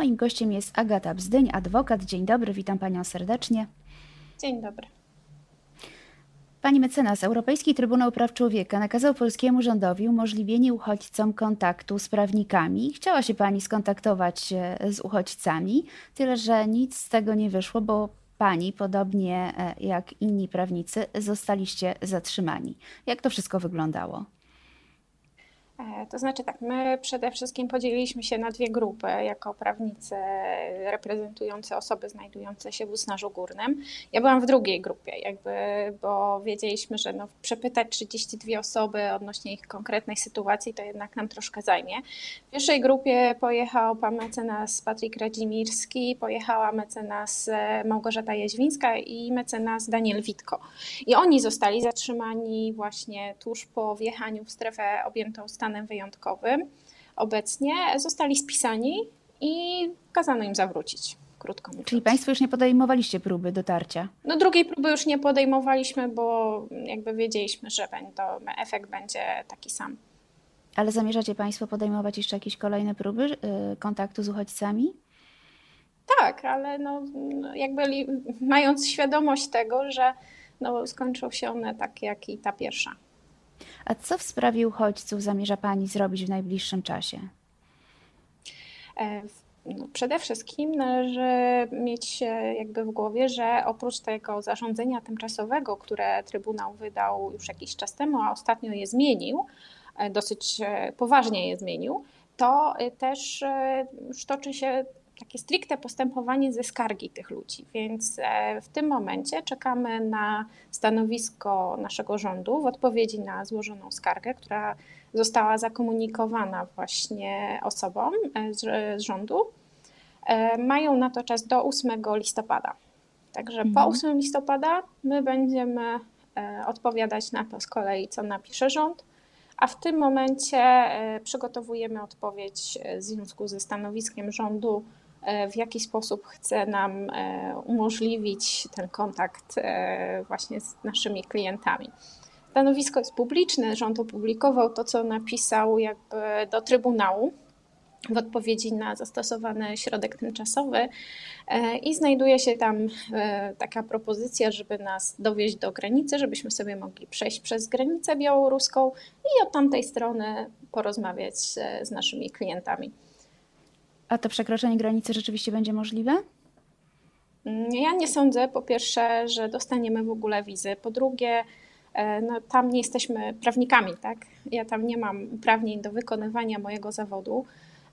Moim gościem jest Agata Bzdyń, adwokat. Dzień dobry, witam panią serdecznie. Dzień dobry. Pani mecenas, Europejski Trybunał Praw Człowieka nakazał polskiemu rządowi umożliwienie uchodźcom kontaktu z prawnikami. Chciała się pani skontaktować z uchodźcami, tyle że nic z tego nie wyszło, bo pani, podobnie e, jak inni prawnicy, zostaliście zatrzymani. Jak to wszystko wyglądało? E, to znaczy tak, my przede wszystkim podzieliliśmy się na dwie grupy jako prawnicy reprezentujące osoby znajdujące się w Usnarzu Górnym. Ja byłam w drugiej grupie, jakby, bo wiedzieliśmy, że no, przepytać 32 osoby odnośnie ich konkretnej sytuacji to jednak nam troszkę zajmie. W pierwszej grupie pojechał pan mecenas Patryk Radzimirski, pojechała mecenas Małgorzata Jaźwińska i mecenas Daniel Witko. I oni zostali zatrzymani właśnie tuż po wjechaniu w strefę objętą stanem stanem wyjątkowym obecnie, zostali spisani i kazano im zawrócić. Krótko mówiąc. Czyli Państwo już nie podejmowaliście próby dotarcia? No drugiej próby już nie podejmowaliśmy, bo jakby wiedzieliśmy, że będą, efekt będzie taki sam. Ale zamierzacie Państwo podejmować jeszcze jakieś kolejne próby y, kontaktu z uchodźcami? Tak, ale no, jakby mając świadomość tego, że no, skończą się one tak jak i ta pierwsza. A co w sprawie uchodźców zamierza Pani zrobić w najbliższym czasie? E, no, przede wszystkim należy mieć jakby w głowie, że oprócz tego zarządzenia tymczasowego, które Trybunał wydał już jakiś czas temu, a ostatnio je zmienił, e, dosyć e, poważnie je zmienił, to też już toczy się takie stricte postępowanie ze skargi tych ludzi. Więc e, w tym momencie czekamy na stanowisko naszego rządu w odpowiedzi na złożoną skargę, która została zakomunikowana właśnie osobom e, z, rządu. E, mają na to czas do 8 listopada. Także mhm. po 8 listopada my będziemy odpowiadać na to z kolei, co napisze rząd, a w tym momencie przygotowujemy odpowiedź w związku ze stanowiskiem rządu E, w jaki sposób chce nam e, umożliwić ten kontakt e, właśnie z naszymi klientami. Stanowisko jest publiczne, rząd opublikował to, co napisał jakby do Trybunału w odpowiedzi na zastosowany środek tymczasowy i znajduje się tam taka propozycja, żeby nas dowieść do granicy, żebyśmy sobie mogli przejść przez granicę białoruską i od tamtej strony porozmawiać z naszymi klientami. A to przekroczenie granicy rzeczywiście będzie możliwe? Ja nie sądzę, po pierwsze, że dostaniemy w ogóle wizy. Po drugie, e, no, tam nie jesteśmy prawnikami, tak? Ja tam nie mam uprawnień do wykonywania mojego zawodu.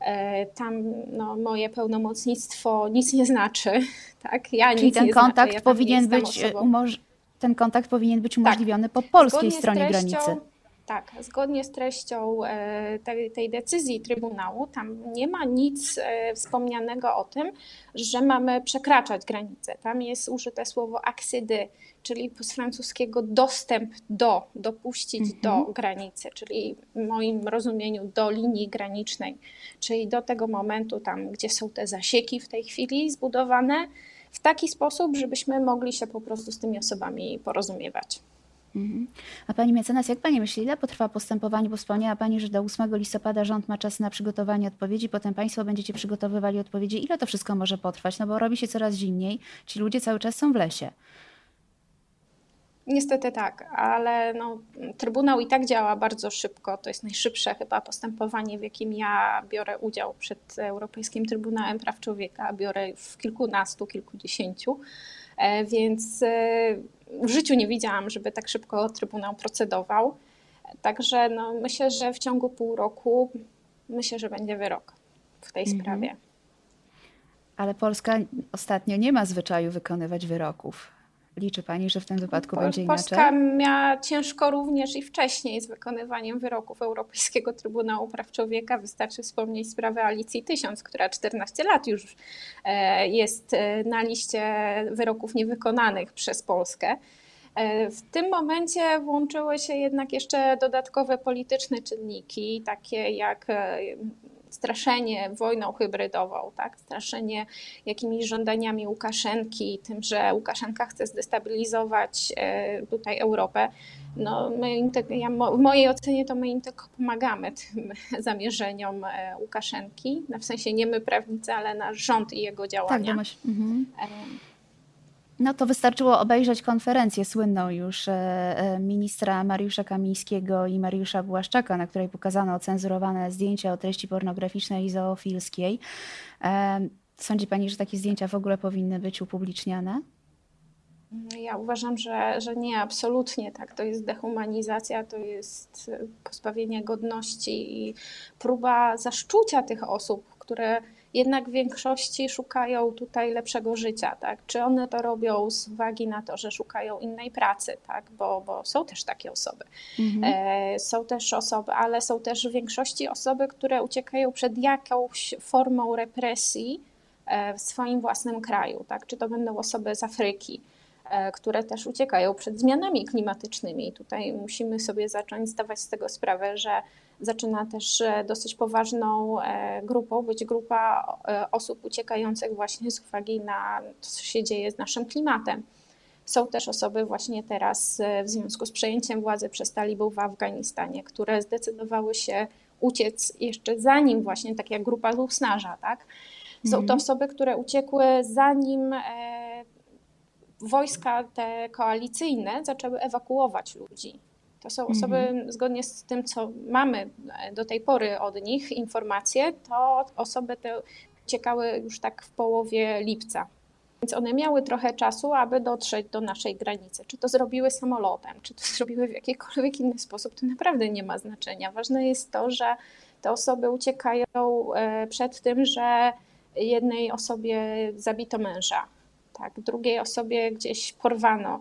E, tam no, moje pełnomocnictwo nic nie znaczy, tak? Ja Czyli ten kontakt ja powinien być umoż- ten kontakt powinien być tak. umożliwiony tak. po polskiej Zgodnie stronie treścią, granicy. Tak, zgodnie z treścią e, tej, tej, decyzji Trybunału, tam nie ma nic e, wspomnianego o tym, że mamy przekraczać granicę. Tam jest użyte słowo accéder, czyli z francuskiego dostęp do, dopuścić mhm. do granicy, czyli w moim rozumieniu do linii granicznej, czyli do tego momentu tam, gdzie są te zasieki w tej chwili zbudowane, w taki sposób, żebyśmy mogli się po prostu z tymi osobami porozumiewać. Mhm. A Pani mecenas, jak Pani myśli, ile potrwa postępowanie? Bo wspomniała Pani, że do 8 listopada rząd ma czas na przygotowanie odpowiedzi, potem Państwo będziecie przygotowywali odpowiedzi. Ile to wszystko może potrwać? No bo robi się coraz zimniej, ci ludzie cały czas są w lesie. Niestety tak, ale no, Trybunał i tak działa bardzo szybko. To jest najszybsze chyba postępowanie, w jakim ja biorę udział przed Europejskim Trybunałem Praw Człowieka. Biorę w kilkunastu, kilkudziesięciu. E, więc e, w życiu nie widziałam, żeby tak szybko Trybunał procedował. Także no, myślę, że w ciągu pół roku myślę, że będzie wyrok w tej mhm. sprawie. Ale Polska ostatnio nie ma zwyczaju wykonywać wyroków. Liczy Pani, że w tym wypadku będzie inaczej? Polska miała ciężko również i wcześniej z wykonywaniem wyroków Europejskiego Trybunału Praw Człowieka. Wystarczy wspomnieć sprawę Alicji Tysiąc, która 14 lat już e, jest e, na liście wyroków niewykonanych przez Polskę. E, w tym momencie włączyły się jednak jeszcze dodatkowe polityczne czynniki, takie jak straszenie wojną hybrydową, tak? straszenie jakimiś żądaniami Łukaszenki, tym, że Łukaszenka chce zdestabilizować e, tutaj Europę. no my im te, ja, w mojej ocenie to my im tylko pomagamy tym zamierzeniom Łukaszenki, no w sensie nie my prawnicy, ale nasz rząd i jego działania. Tak, mhm. No to wystarczyło obejrzeć konferencję słynną już e, e, ministra Mariusza Kamińskiego i Mariusza Błaszczaka, na której pokazano cenzurowane zdjęcia o treści pornograficznej i zoofilskiej. E, sądzi Pani, że takie zdjęcia w ogóle powinny być upubliczniane? Ja uważam, że, że nie, absolutnie tak. To jest dehumanizacja, to jest pozbawienie godności i próba zaszczucia tych osób, które jednak w większości szukają tutaj lepszego życia, tak? Czy one to robią z uwagi na to, że szukają innej pracy, tak? Bo, bo są też takie osoby. Mhm. E, są też osoby, ale są też w większości osoby, które uciekają przed jakąś formą represji e, w swoim własnym kraju, tak? Czy to będą osoby z Afryki, które też uciekają przed zmianami klimatycznymi. Tutaj musimy sobie zacząć zdawać z tego sprawę, że zaczyna też e, dosyć poważną e, grupą być grupa e, osób uciekających właśnie z uwagi na to, co się dzieje z naszym klimatem. Są też osoby właśnie teraz w związku z przejęciem władzy przez talibów w Afganistanie, które zdecydowały się uciec jeszcze zanim właśnie tak jak grupa Lusnarza, tak? Są to mhm. osoby, które uciekły zanim wojska te koalicyjne zaczęły ewakuować ludzi. To są osoby, mhm. zgodnie z tym, co mamy do tej pory od nich informacje, to osoby te uciekały już tak w połowie lipca. Więc one miały trochę czasu, aby dotrzeć do naszej granicy. Czy to zrobiły samolotem, czy to zrobiły w jakikolwiek inny sposób, to naprawdę nie ma znaczenia. Ważne jest to, że te osoby uciekają e, przed tym, że jednej osobie zabito męża, tak, drugiej osobie gdzieś porwano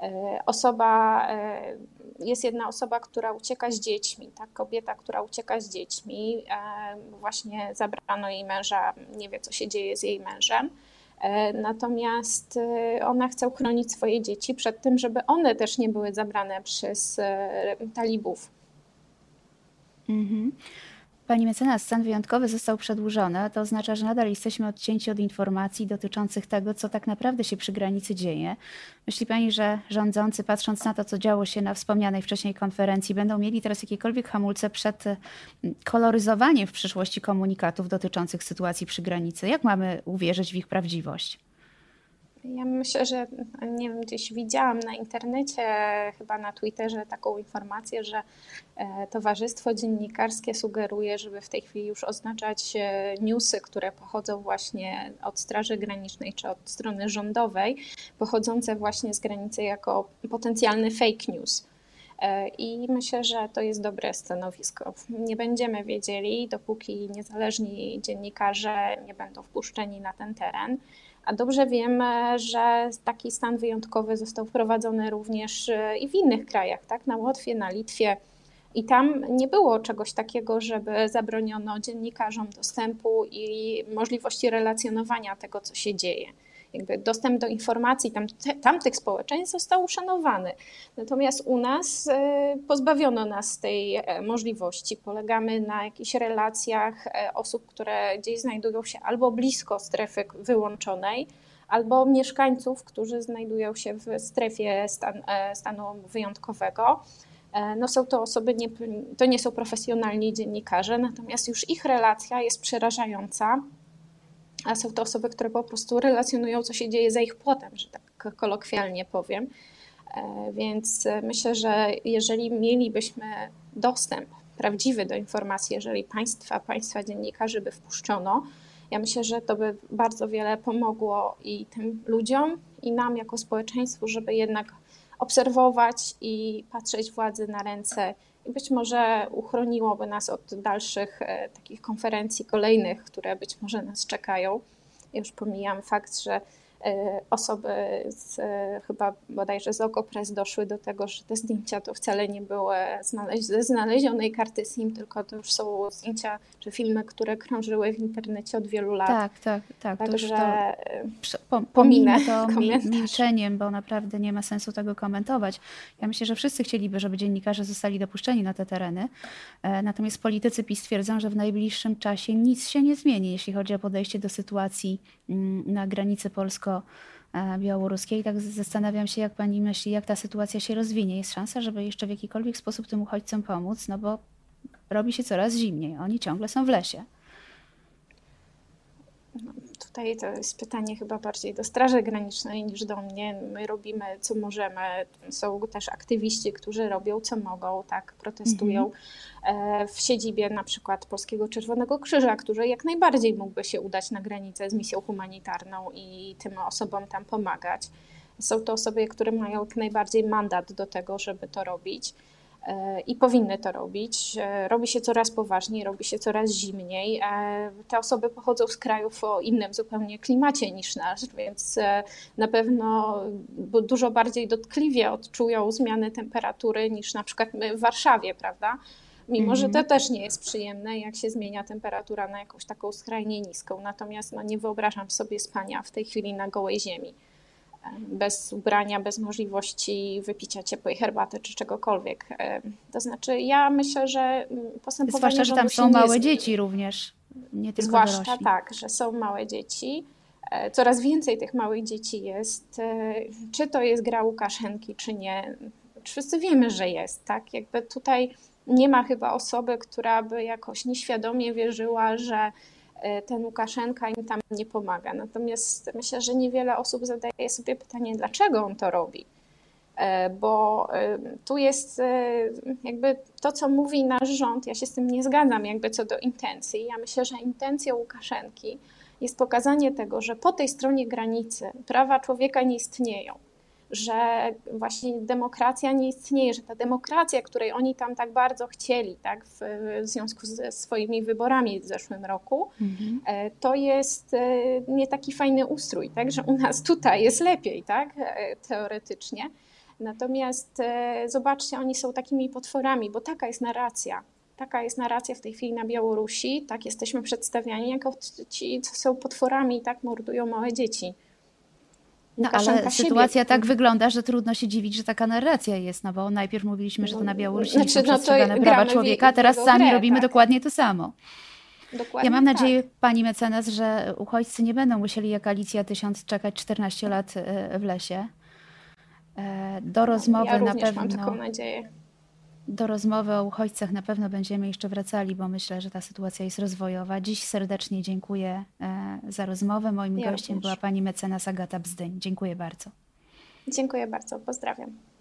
E, osoba, e, jest jedna osoba, która ucieka z dziećmi, tak? kobieta, która ucieka z dziećmi, e, właśnie zabrano jej męża, nie wie co się dzieje z jej mężem. Natomiast ona chce chronić swoje dzieci przed tym, żeby one też nie były zabrane przez talibów. Mhm. Pani mecenas, stan wyjątkowy został przedłużony. To oznacza, że nadal jesteśmy odcięci od informacji dotyczących tego, co tak naprawdę się przy granicy dzieje. Myśli Pani, że rządzący, patrząc na to, co działo się na wspomnianej wcześniej konferencji, będą mieli teraz jakiekolwiek hamulce przed mm, koloryzowaniem w przyszłości komunikatów dotyczących sytuacji przy granicy? Jak mamy uwierzyć w ich prawdziwość? Ja myślę, że nie wiem, gdzieś widziałam na internecie, chyba na Twitterze taką informację, że e, Towarzystwo Dziennikarskie sugeruje, żeby w tej chwili już oznaczać e, newsy, które pochodzą właśnie od Straży Granicznej czy od strony rządowej, pochodzące właśnie z granicy jako potencjalny fake news. E, I myślę, że to jest dobre stanowisko. Nie będziemy wiedzieli, dopóki niezależni dziennikarze nie będą wpuszczeni na ten teren. A dobrze wiemy, że taki stan wyjątkowy został wprowadzony również e, i w innych krajach, tak? na Łotwie, na Litwie. I tam nie było czegoś takiego, żeby zabroniono dziennikarzom dostępu i możliwości relacjonowania tego, co się dzieje jakby dostęp do informacji tam, tamtych społeczeństw został uszanowany. Natomiast u nas e, pozbawiono nas tej e, możliwości. Polegamy na jakichś relacjach e, osób, które gdzieś znajdują się albo blisko strefy wyłączonej, albo mieszkańców, którzy znajdują się w strefie stan, stanu wyjątkowego. No są to osoby, nie, to nie są profesjonalni dziennikarze, natomiast już ich relacja jest przerażająca a są to osoby, które po prostu relacjonują, co się dzieje za ich płotem, że tak kolokwialnie powiem. E, więc myślę, że jeżeli mielibyśmy dostęp prawdziwy do informacji, jeżeli państwa, państwa dziennikarzy by wpuszczono, ja myślę, że to by bardzo wiele pomogło i tym ludziom, i nam jako społeczeństwu, żeby jednak obserwować i patrzeć władzy na ręce i być może uchroniłoby nas od dalszych e, takich konferencji kolejnych, które być może nas czekają. Już pomijam fakt, że osoby z, e, chyba bodajże z Okopres doszły do tego, że te zdjęcia to wcale nie były ze znalezionej karty SIM, tylko to już są zdjęcia czy filmy, które krążyły w internecie od wielu lat. Tak, tak, tak. Także to, to pominę to milczeniem, bo naprawdę nie ma sensu tego komentować. Ja myślę, że wszyscy chcieliby, żeby dziennikarze zostali dopuszczeni na te tereny, e, natomiast politycy PiS twierdzą, że w najbliższym czasie nic się nie zmieni, jeśli chodzi o podejście do sytuacji mm, na granicy polsko francusko-białoruskiej. Tak zastanawiam się, jak pani myśli, jak ta sytuacja się rozwinie. Jest szansa, żeby jeszcze w jakikolwiek sposób tym uchodźcom pomóc, no bo robi się coraz zimniej. Oni ciągle są w lesie. Tutaj to jest pytanie chyba bardziej do Straży Granicznej niż do mnie. My robimy co możemy. Są też aktywiści, którzy robią co mogą, tak, protestują mhm. w siedzibie na przykład Polskiego Czerwonego Krzyża, który jak najbardziej mógłby się udać na granicę z misją humanitarną i tym osobom tam pomagać. Są to osoby, które mają jak najbardziej mandat do tego, żeby to robić i powinny to robić. E, robi się coraz poważniej, robi się coraz zimniej. E, te osoby pochodzą z krajów o innym zupełnie klimacie niż nasz, więc e, na pewno dużo bardziej dotkliwie odczują zmiany temperatury niż na przykład my w Warszawie, prawda? Mimo, że to mhm. też nie jest przyjemne, jak się zmienia temperatura na jakąś taką skrajnie niską. Natomiast no, nie wyobrażam sobie spania w tej chwili na gołej ziemi bez ubrania, bez możliwości wypicia ciepłej herbaty czy czegokolwiek. E, to znaczy, ja myślę, że postępowanie. Zwłaszcza, że tam są małe dzieci również. Nie tylko Zwłaszcza dorośli. tak, że są małe dzieci. E, coraz więcej tych małych dzieci jest. E, czy to jest gra Łukaszenki, czy nie? Wszyscy wiemy, że jest, tak? Jakby tutaj nie ma chyba osoby, która by jakoś nieświadomie wierzyła, że ten Łukaszenka im tam nie pomaga. Natomiast myślę, że niewiele osób zadaje sobie pytanie, dlaczego on to robi. E, bo e, tu jest jakby to, co mówi nasz rząd, ja się z tym nie zgadzam, jakby co do intencji. Ja myślę, że intencją Łukaszenki jest pokazanie tego, że po tej stronie granicy prawa człowieka nie istnieją że właśnie demokracja nie istnieje, że ta demokracja, której oni tam tak bardzo chcieli, tak, w, w związku ze swoimi wyborami w zeszłym roku, mhm. E, to jest e, nie taki fajny ustrój, tak, że u nas tutaj jest lepiej, tak, e, teoretycznie. Natomiast zobaczcie, oni są takimi potworami, bo taka jest narracja. Taka jest narracja w tej chwili na Białorusi, tak jesteśmy przedstawiani jako ci, co są potworami, tak mordują małe dzieci. No ale sytuacja tak wygląda, że trudno się dziwić, że taka narracja jest, no bo najpierw mówiliśmy, że to na no, Białorusi znaczy, są no przestrzegane prawa człowieka, a teraz sami grę, robimy tak. dokładnie to samo. Dokładnie ja mam nadzieję, tak. pani mecenas, że uchodźcy nie będą musieli jak Alicja Tysiąc czekać 14 lat e, w lesie. E, do rozmowy ja na pewno. Mam taką nadzieję do rozmowy o uchodźcach na pewno będziemy jeszcze wracali, bo myślę, że ta sytuacja jest rozwojowa. Dziś serdecznie dziękuję e, za rozmowę. Moim ja gościem również. była pani mecenas Agata Bzdyń. Dziękuję bardzo. Dziękuję bardzo. Pozdrawiam.